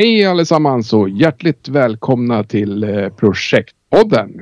Hej allesammans och hjärtligt välkomna till eh, Projektpodden.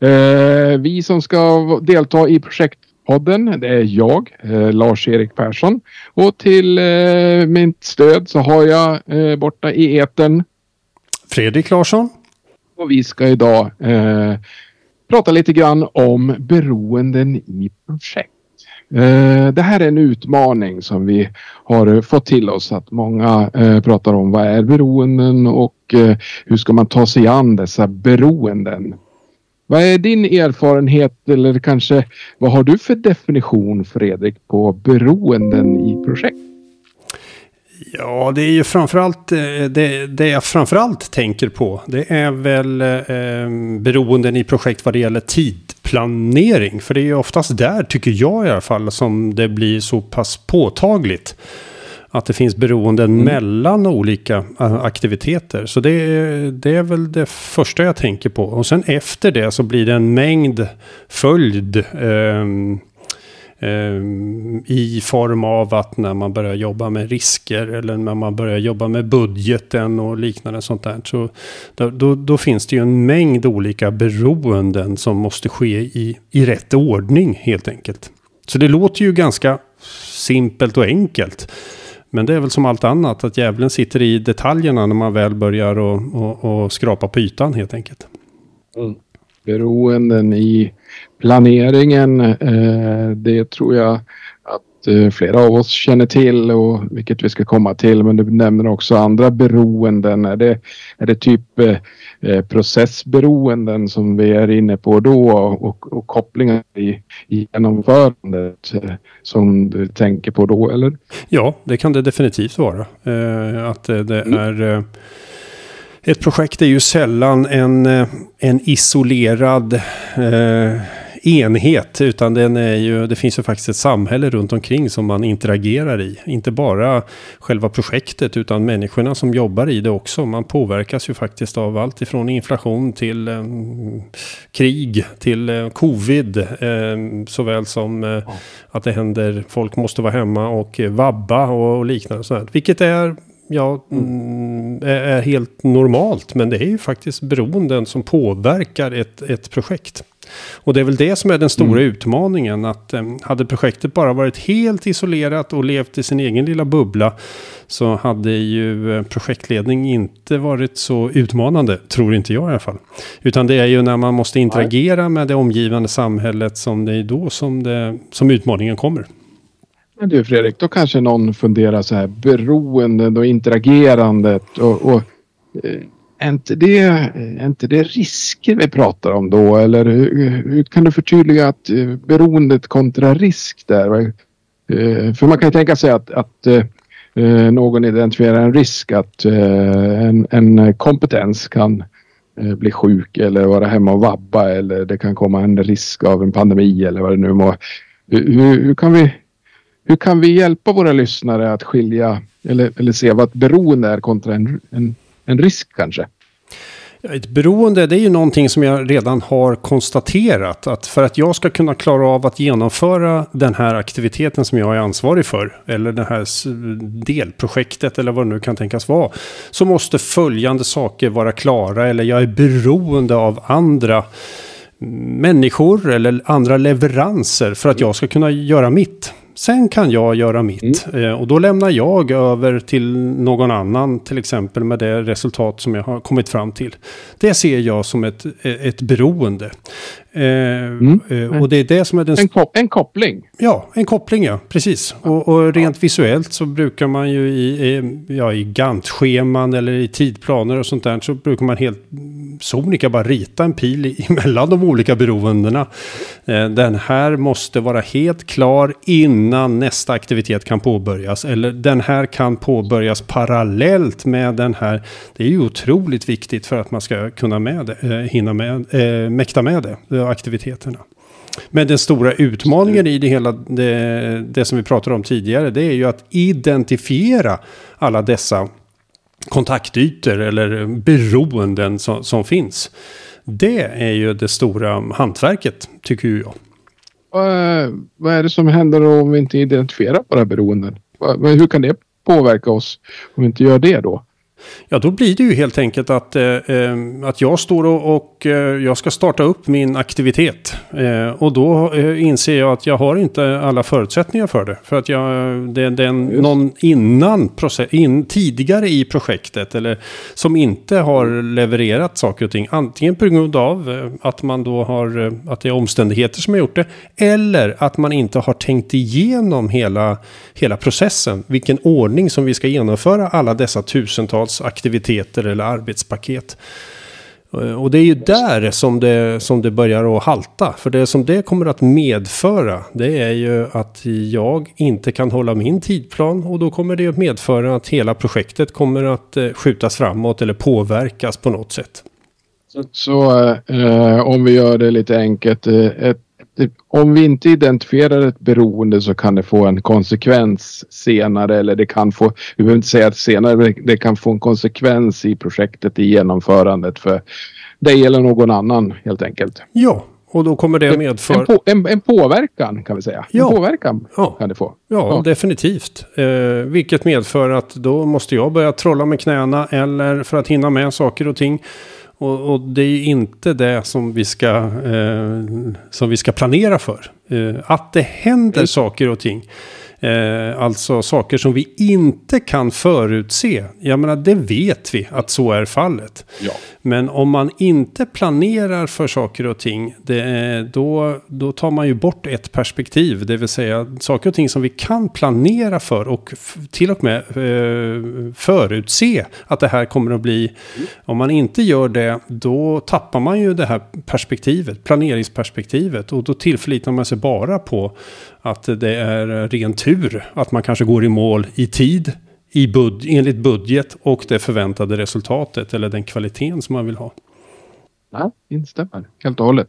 Eh, vi som ska delta i Projektpodden det är jag, eh, Lars-Erik Persson. Och till eh, mitt stöd så har jag eh, borta i eten Fredrik Larsson. Och vi ska idag eh, prata lite grann om beroenden i projekt. Eh, det här är en utmaning som vi har fått till oss att många eh, pratar om vad är beroenden och eh, hur ska man ta sig an dessa beroenden. Vad är din erfarenhet eller kanske vad har du för definition Fredrik på beroenden i projekt? Ja, det är ju framförallt det, det jag framförallt tänker på. Det är väl eh, beroenden i projekt vad det gäller tidplanering. För det är ju oftast där, tycker jag i alla fall, som det blir så pass påtagligt. Att det finns beroenden mm. mellan olika aktiviteter. Så det, det är väl det första jag tänker på. Och sen efter det så blir det en mängd följd. Eh, Ehm, I form av att när man börjar jobba med risker eller när man börjar jobba med budgeten och liknande sånt där. Så då, då, då finns det ju en mängd olika beroenden som måste ske i, i rätt ordning helt enkelt. Så det låter ju ganska simpelt och enkelt. Men det är väl som allt annat, att djävulen sitter i detaljerna när man väl börjar och, och, och skrapa på ytan helt enkelt. Mm. Beroenden i planeringen. Eh, det tror jag att eh, flera av oss känner till och vilket vi ska komma till. Men du nämner också andra beroenden. Är det, är det typ eh, processberoenden som vi är inne på då och, och kopplingar i, i genomförandet som du tänker på då eller? Ja, det kan det definitivt vara. att det mm. är ett projekt är ju sällan en, en isolerad eh, enhet. Utan den är ju, det finns ju faktiskt ett samhälle runt omkring som man interagerar i. Inte bara själva projektet utan människorna som jobbar i det också. Man påverkas ju faktiskt av allt ifrån inflation till eh, krig till eh, covid. Eh, såväl som eh, att det händer, folk måste vara hemma och vabba och, och liknande. Sådär. Vilket är ja, mm, är helt normalt. Men det är ju faktiskt beroenden som påverkar ett, ett projekt. Och det är väl det som är den stora mm. utmaningen. Att eh, hade projektet bara varit helt isolerat och levt i sin egen lilla bubbla. Så hade ju eh, projektledning inte varit så utmanande. Tror inte jag i alla fall. Utan det är ju när man måste interagera med det omgivande samhället. Som det är då som, det, som utmaningen kommer. Men du Fredrik, då kanske någon funderar så här beroendet och interagerandet och, och eh, är inte, det, är inte det risker vi pratar om då? Eller hur, hur kan du förtydliga att eh, beroendet kontra risk där? Eh, för man kan ju tänka sig att, att någon identifierar en risk att en, en kompetens kan bli sjuk eller vara hemma och vabba eller det kan komma en risk av en pandemi eller vad det nu må. Hur, hur, kan, vi, hur kan vi hjälpa våra lyssnare att skilja eller, eller se vad ett beroende är kontra en, en en risk kanske? Ett beroende det är ju någonting som jag redan har konstaterat. Att för att jag ska kunna klara av att genomföra den här aktiviteten som jag är ansvarig för. Eller det här delprojektet eller vad det nu kan tänkas vara. Så måste följande saker vara klara. Eller jag är beroende av andra människor eller andra leveranser för att jag ska kunna göra mitt. Sen kan jag göra mitt. Mm. Eh, och då lämnar jag över till någon annan. Till exempel med det resultat som jag har kommit fram till. Det ser jag som ett, ett beroende. Eh, mm. Eh, och det är det som är den... En, kop en koppling? Ja, en koppling ja. Precis. Och, och rent ja. visuellt så brukar man ju i, ja, i Gantt-scheman eller i tidplaner och sånt där. Så brukar man helt sonika bara rita en pil emellan de olika beroendena. Den här måste vara helt klar innan nästa aktivitet kan påbörjas. Eller den här kan påbörjas parallellt med den här. Det är ju otroligt viktigt för att man ska kunna med det, eh, hinna med, eh, mäkta med det aktiviteterna. Men den stora utmaningen i det hela, det, det som vi pratade om tidigare, det är ju att identifiera alla dessa kontaktytor eller beroenden som, som finns. Det är ju det stora hantverket, tycker jag. Vad är det som händer om vi inte identifierar våra beroenden? Hur kan det påverka oss om vi inte gör det då? Ja, då blir det ju helt enkelt att, eh, eh, att jag står och, och eh, jag ska starta upp min aktivitet. Eh, och då eh, inser jag att jag har inte alla förutsättningar för det. För att jag, det, det är någon innan process, in, tidigare i projektet eller som inte har levererat saker och ting. Antingen på grund av att man då har, att det är omständigheter som har gjort det. Eller att man inte har tänkt igenom hela, hela processen. Vilken ordning som vi ska genomföra alla dessa tusentals aktiviteter eller arbetspaket. Eh, och det är ju där som det, som det börjar att halta. För det som det kommer att medföra det är ju att jag inte kan hålla min tidplan. Och då kommer det att medföra att hela projektet kommer att eh, skjutas framåt eller påverkas på något sätt. Så, så eh, om vi gör det lite enkelt. Eh, ett ett om vi inte identifierar ett beroende så kan det få en konsekvens senare eller det kan få, vi behöver inte säga att senare, men det kan få en konsekvens i projektet i genomförandet för dig eller någon annan helt enkelt. Ja, och då kommer det medföra... En, på, en, en, påverkan kan vi säga. Ja. En påverkan ja. kan det få. Ja, ja. definitivt. Eh, vilket medför att då måste jag börja trolla med knäna eller för att hinna med saker och ting och, och, det är inte det som vi ska, eh, som vi ska planera för. Eh, att det händer saker och ting. Eh, alltså saker som vi inte kan förutse. Jag menar, det vet vi att så är fallet. Ja. Men om man inte planerar för saker och ting, det, då, då tar man ju bort ett perspektiv. Det vill säga saker och ting som vi kan planera för och till och med eh, förutse att det här kommer att bli. Mm. Om man inte gör det, då tappar man ju det här perspektivet, planeringsperspektivet. Och då tillförlitar man sig bara på att det är ren tur att man kanske går i mål i tid i bud enligt budget och det förväntade resultatet eller den kvaliteten som man vill ha. Ja, instämmer helt och hållet.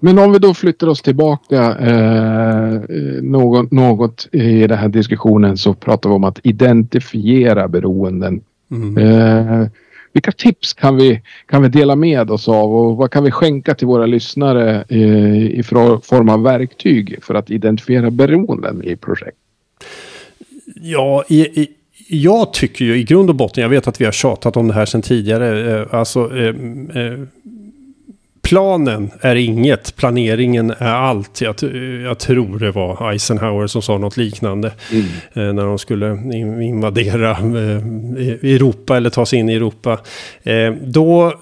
Men om vi då flyttar oss tillbaka eh, något, något i den här diskussionen så pratar vi om att identifiera beroenden. Mm. Eh, vilka tips kan vi, kan vi dela med oss av och vad kan vi skänka till våra lyssnare eh, i form av verktyg för att identifiera beroenden i projekt? Ja, i, i, jag tycker ju i grund och botten, jag vet att vi har tjatat om det här sedan tidigare, eh, alltså eh, eh planen är inget, planeringen är allt. Jag, jag, tror det var Eisenhower som sa något liknande. Mm. Eh, när de skulle invadera eh, Europa eller ta sig in i Europa. Eh, då,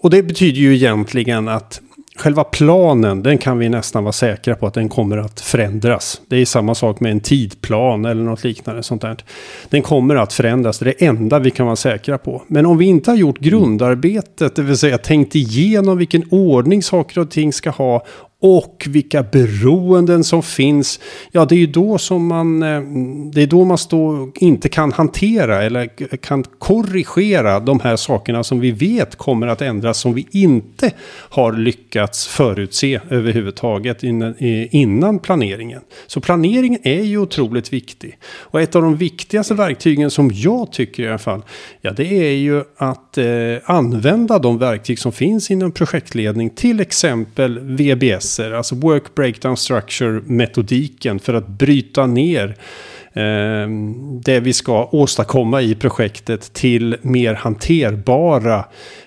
och det betyder ju egentligen att Själva planen, den kan vi nästan vara säkra på att den kommer att förändras. Det är samma sak med en tidplan eller något liknande sånt där. Den kommer att förändras, det är det enda vi kan vara säkra på. Men om vi inte har gjort grundarbetet, det vill säga tänkt igenom vilken ordning saker och ting ska ha och vilka beroenden som finns. Ja, det är ju då som man, eh, det är då man stå, inte kan hantera eller kan korrigera de här sakerna som vi vet kommer att ändras, som vi inte har lyckats förutse överhuvudtaget innan, innan planeringen. Så planeringen är ju otroligt viktig. Och ett av de viktigaste verktygen som jag tycker i alla fall, ja det är ju att eh, använda de verktyg som finns inom projektledning, till exempel VBS processer, alltså work breakdown structure metodiken för att bryta ner eh, det vi ska åstadkomma i projektet till mer hanterbara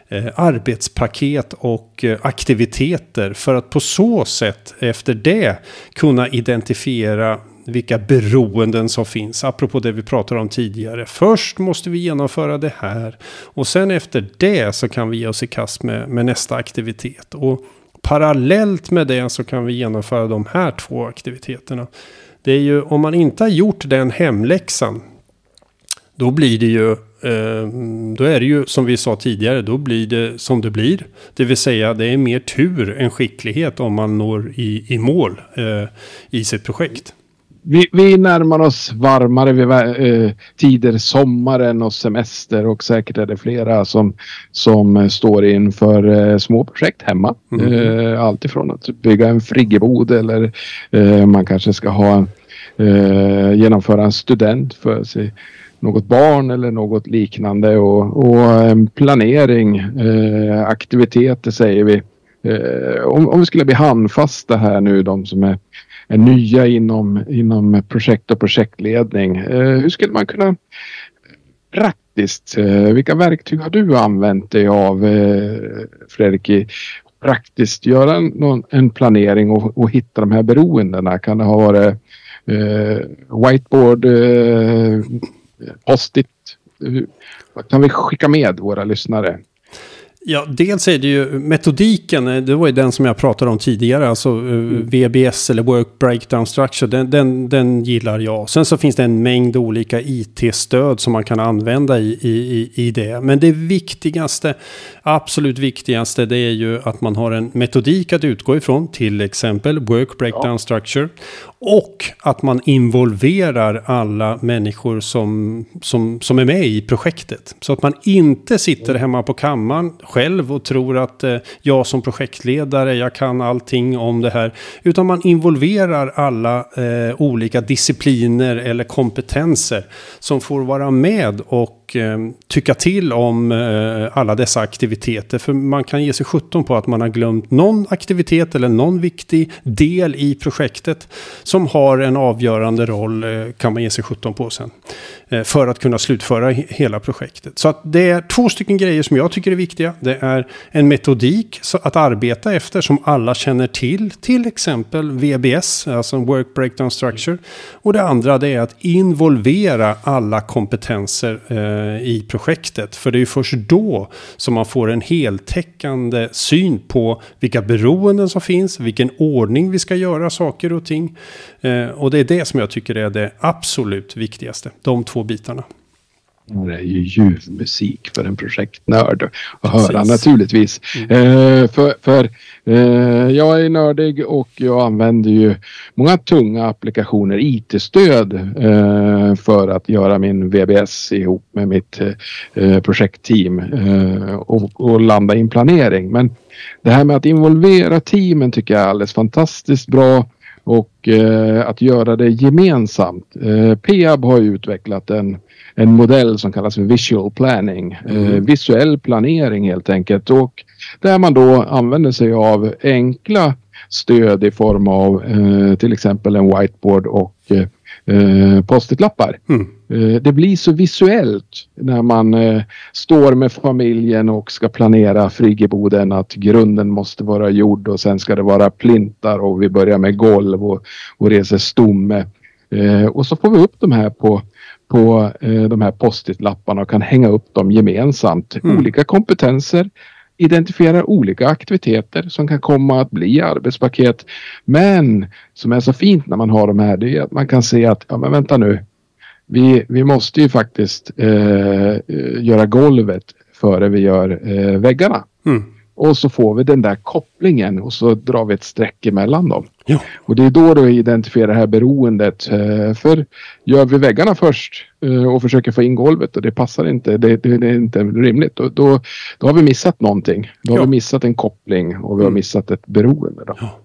eh, arbetspaket och eh, aktiviteter för att på så sätt efter det kunna identifiera vilka beroenden som finns. Apropå det vi pratade om tidigare. Först måste vi genomföra det här. Och sen efter det så kan vi ge oss i kast med, med nästa aktivitet. Och parallellt med det så kan vi genomföra de här två aktiviteterna. Det är ju om man inte har gjort den hemläxan. Då blir det ju eh, då är det ju som vi sa tidigare, då blir det som det blir. Det vill säga det är mer tur än skicklighet om man når i, i mål eh, i sitt projekt vi, vi närmar oss varmare vid, eh, tider, sommaren och semester och säkert är det flera som, som står inför eh, små projekt hemma. Mm. Eh, allt ifrån att bygga en friggebod eller eh, man kanske ska ha eh, genomföra en student för sig något barn eller något liknande och, och planering, eh, aktiviteter säger vi. Eh, om, om vi skulle bli handfasta här nu, de som är nya inom, inom projekt och projektledning. Eh, hur skulle man kunna praktiskt. Eh, vilka verktyg har du använt dig av eh, Fredrik i praktiskt göra en, en planering och, och, hitta de här beroendena? Kan det ha varit eh, whiteboard, eh, post-it? Vad kan vi skicka med våra lyssnare? Ja, dels är det ju metodiken, eh, det var ju den som jag pratade om tidigare, alltså eh, mm. VBS eller Work Breakdown Structure, den, den, den, gillar jag. Sen så finns det en mängd olika IT-stöd som man kan använda i, i, i det. Men det viktigaste, absolut viktigaste, det är ju att man har en metodik att utgå ifrån, till exempel Work Breakdown ja. Structure. Och att man involverar alla människor som, som, som är med i projektet. Så att man inte sitter hemma på kammaren själv och tror att eh, jag som projektledare, jag kan allting om det här. Utan man involverar alla eh, olika discipliner eller kompetenser som får vara med och eh, tycka till om eh, alla dessa aktiviteter. För man kan ge sig 17 på att man har glömt någon aktivitet eller någon viktig del i projektet som har en avgörande roll eh, kan man ge sig 17 på sen. Eh, för att kunna slutföra hela projektet. Så att det är två stycken grejer som jag tycker är viktiga. Det är en metodik att arbeta efter som alla känner till. Till exempel VBS, alltså Work Breakdown Structure. Och det andra det är att involvera alla kompetenser eh, Eh, i projektet. För det är ju först då som man får en heltäckande syn på vilka beroenden som finns, vilken ordning vi ska göra saker och ting. Eh, och det är det som jag tycker är det absolut viktigaste. De två bitarna. Det är ju ljuv musik för en projektnörd att höra naturligtvis. Mm. Eh, för för eh, jag är nördig och jag använder ju många tunga applikationer, IT-stöd eh, för att göra min VBS ihop med mitt eh, projektteam eh, och, och landa i en planering. Men det här med att involvera teamen tycker jag är alldeles fantastiskt bra och eh, att göra det gemensamt. Eh, Peab har utvecklat en, en modell som kallas för visual planning. Eh, mm. visuell planering helt enkelt och där man då använder sig av enkla stöd i form av eh, till exempel en whiteboard och eh, eh, post-it-lappar. Mm. Eh, det blir så visuellt när man eh, står med familjen och ska planera friggeboden att grunden måste vara gjord och sen ska det vara plintar och vi börjar med golv och, och reser stomme. Eh, och så får vi upp de här på på de här post-it-lapparna och kan hänga upp dem gemensamt. Mm. Olika kompetenser, identifierar olika aktiviteter som kan komma att bli arbetspaket. Men som är så fint när man har de här, det är att man kan se att, ja men vänta nu, vi, vi måste ju faktiskt eh, göra golvet före vi gör eh, väggarna. Mm. Och så får vi den där kopplingen och så drar vi ett streck emellan dem. Ja. Och det är då du identifierar det här beroendet. Eh, för gör vi väggarna först eh, och försöker få in golvet och det passar inte, det, det, är inte rimligt. Då, då, då, har vi missat någonting. Då har ja. vi missat en koppling och vi har mm. missat ett beroende. Då. Ja.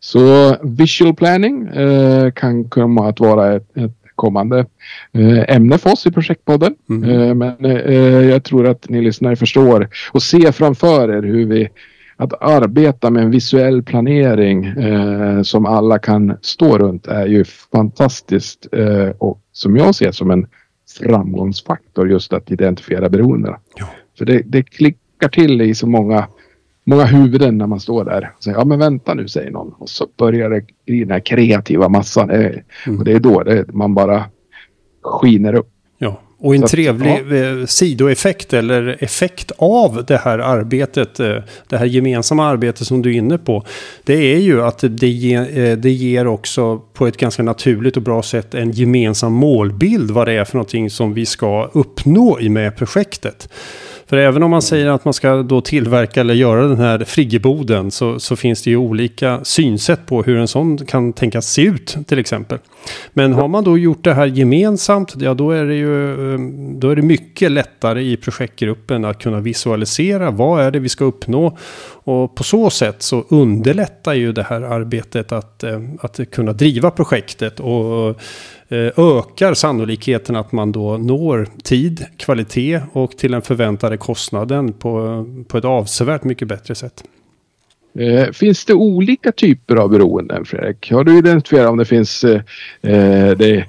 Så visual planning eh, kan komma att vara ett, ett kommande eh, ämne för oss i projektpodden. Mm. Eh, men eh, jag tror att ni lyssnare förstår och ser framför er hur vi att arbeta med en visuell planering eh, som alla kan stå runt är ju fantastiskt eh, och som jag ser som en framgångsfaktor just att identifiera beroendena. Ja. För det, det klickar till i så många många huvuden när man står där. Och säger, ja men vänta nu säger någon. Och så börjar det i den här kreativa massan. Mm. Och det är då det, man bara skiner upp. Ja, och en så trevlig att, ja. Eh, sidoeffekt eller effekt av det här arbetet, eh, det här gemensamma arbetet som du är inne på, det är ju att det, ge, eh, det ger också på ett ganska naturligt och bra sätt en gemensam målbild vad det är för någonting som vi ska uppnå med projektet. För även om man säger att man ska då tillverka eller göra den här friggeboden så, så finns det ju olika synsätt på hur en sån kan tänkas se ut till exempel. Men har man då gjort det här gemensamt, ja då är det ju eh, då är det mycket lättare i projektgruppen att kunna visualisera vad är det vi ska uppnå. Och på så sätt så underlättar ju det här arbetet att, eh, att kunna driva projektet och Eh, ökar sannolikheten att man då når tid, kvalitet och till den förväntade kostnaden på, på ett avsevärt mycket bättre sätt. Eh, finns det olika typer av beroenden Fredrik? Har du identifierat om det finns eh, eh det,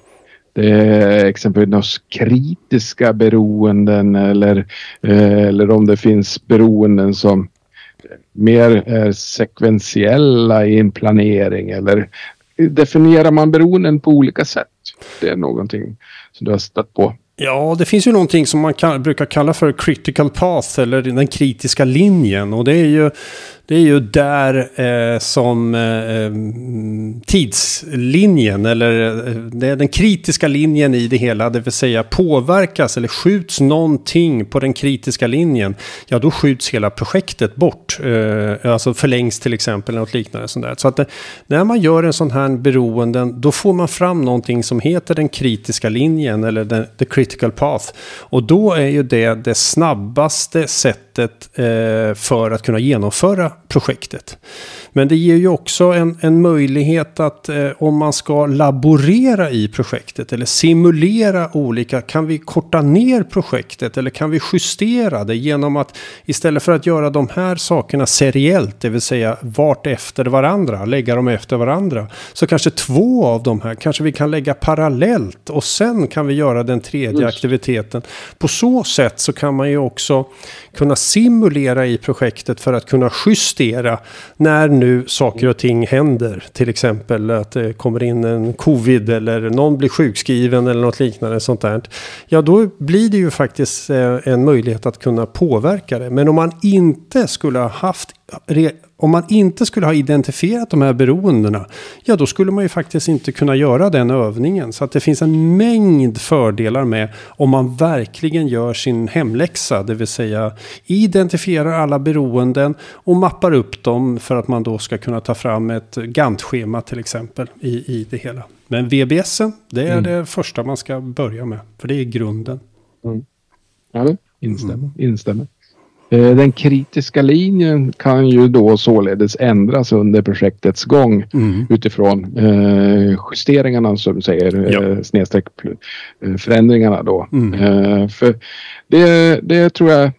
det exempelvis kritiska beroenden eller, eh, eller om det finns beroenden som mer är sekventiella i en planering eller definierar man beroenden på olika sätt? Det är någonting som du har stött på. Ja, det finns ju någonting som man kan, brukar kalla för critical path eller den kritiska linjen. Och det är ju det är ju där eh, som eh, eh tidslinjen eller eh, det är den kritiska linjen i det hela, det vill säga påverkas eller skjuts någonting på den kritiska linjen, ja då skjuts hela projektet bort. Eh, alltså förlängs till exempel något liknande. Sånt där. Så att det, när man gör en sån här beroenden, då får man fram någonting som heter den kritiska linjen eller den, the critical path. Och då är ju det det snabbaste sättet sättet eh, för att kunna genomföra projektet. Men det ger ju också en, en möjlighet att eh, om man ska laborera i projektet eller simulera olika, kan vi korta ner projektet eller kan vi justera det genom att istället för att göra de här sakerna seriellt, det vill säga vart efter varandra, lägga dem efter varandra, så kanske två av de här kanske vi kan lägga parallellt och sen kan vi göra den tredje Just. aktiviteten. På så sätt så kan man ju också kunna simulera i projektet för att kunna justera när nu saker och ting händer. Till exempel att det kommer in en covid eller någon blir sjukskriven eller något liknande sånt där. Ja, då blir det ju faktiskt eh, en möjlighet att kunna påverka det. Men om man inte skulle ha haft om man inte skulle ha identifierat de här beroendena, ja då skulle man ju faktiskt inte kunna göra den övningen. Så att det finns en mängd fördelar med om man verkligen gör sin hemläxa, det vill säga identifierar alla beroenden och mappar upp dem för att man då ska kunna ta fram ett Gantt-schema till exempel i, i det hela. Men VBS, det är mm. det första man ska börja med, för det är grunden. Mm. Ja, instämmer. Mm. instämmer. Eh, den kritiska linjen kan ju då således ändras under projektets gång mm. utifrån eh, justeringarna som säger, ja. eh, snedstreck förändringarna då. Mm. För det, det tror jag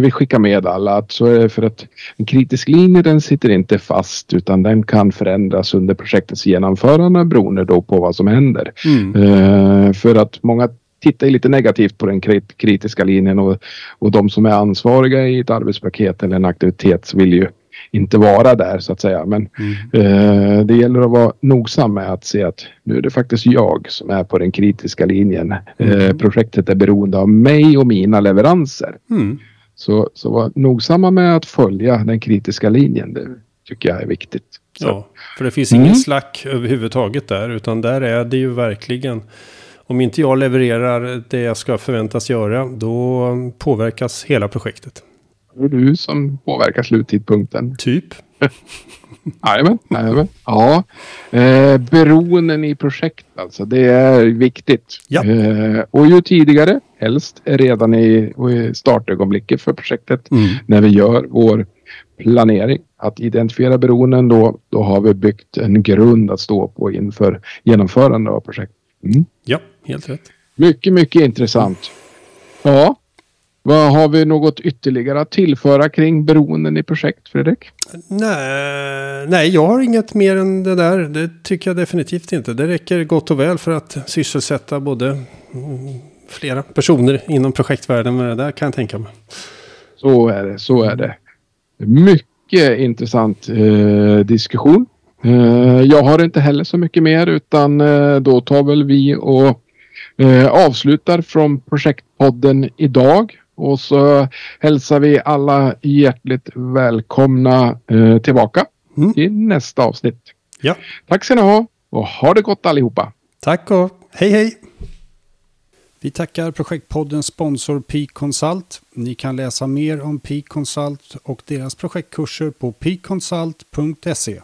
vi skickar med alla att så är det för att en kritisk linje den sitter inte fast utan den kan förändras under projektets genomförande beroende då på vad som händer. Mm. för att många tittar lite negativt på den kritiska linjen och, och de som är ansvariga i ett arbetspaket eller en aktivitet vill ju inte vara där så att säga. Men mm. eh, det gäller att vara nogsam med att se att nu är det faktiskt jag som är på den kritiska linjen. Mm. Eh, projektet är beroende av mig och mina leveranser. Mm. Så, så var nogsamma med att följa den kritiska linjen. Det tycker jag är viktigt. Så. Ja, för det finns ingen mm. slack överhuvudtaget där utan där är det ju verkligen om inte jag levererar det jag ska förväntas göra, då påverkas hela projektet. Det är du som påverkar sluttidpunkten. Typ. Jajamän, jajamän. Ja, eh, beroenden i projekt alltså. Det är viktigt. Ja. Eh, och ju tidigare, helst redan i, i startögonblicket för projektet, mm. när vi gör vår planering. Att identifiera beroenden då, då har vi byggt en grund att stå på inför genomförande av projektet. Mm. Ja, helt rätt. Mycket, mycket intressant. Ja, vad har vi något ytterligare att tillföra kring beroenden i projekt, Fredrik? Nej, nej, jag har inget mer än det där. Det tycker jag definitivt inte. Det räcker gott och väl för att sysselsätta både flera personer inom projektvärlden med det där kan jag tänka mig. Så är det, så är det. Mycket intressant eh, diskussion. Eh, jag har inte heller så mycket mer utan eh, då tar väl vi och eh, avslutar från projektpodden idag. Och så hälsar vi alla hjärtligt välkomna tillbaka mm. i nästa avsnitt. Ja. Tack ska ni ha och ha det gott allihopa. Tack och hej hej. Vi tackar projektpoddens sponsor Peak Consult. Ni kan läsa mer om Peak Consult och deras projektkurser på peakconsult.se.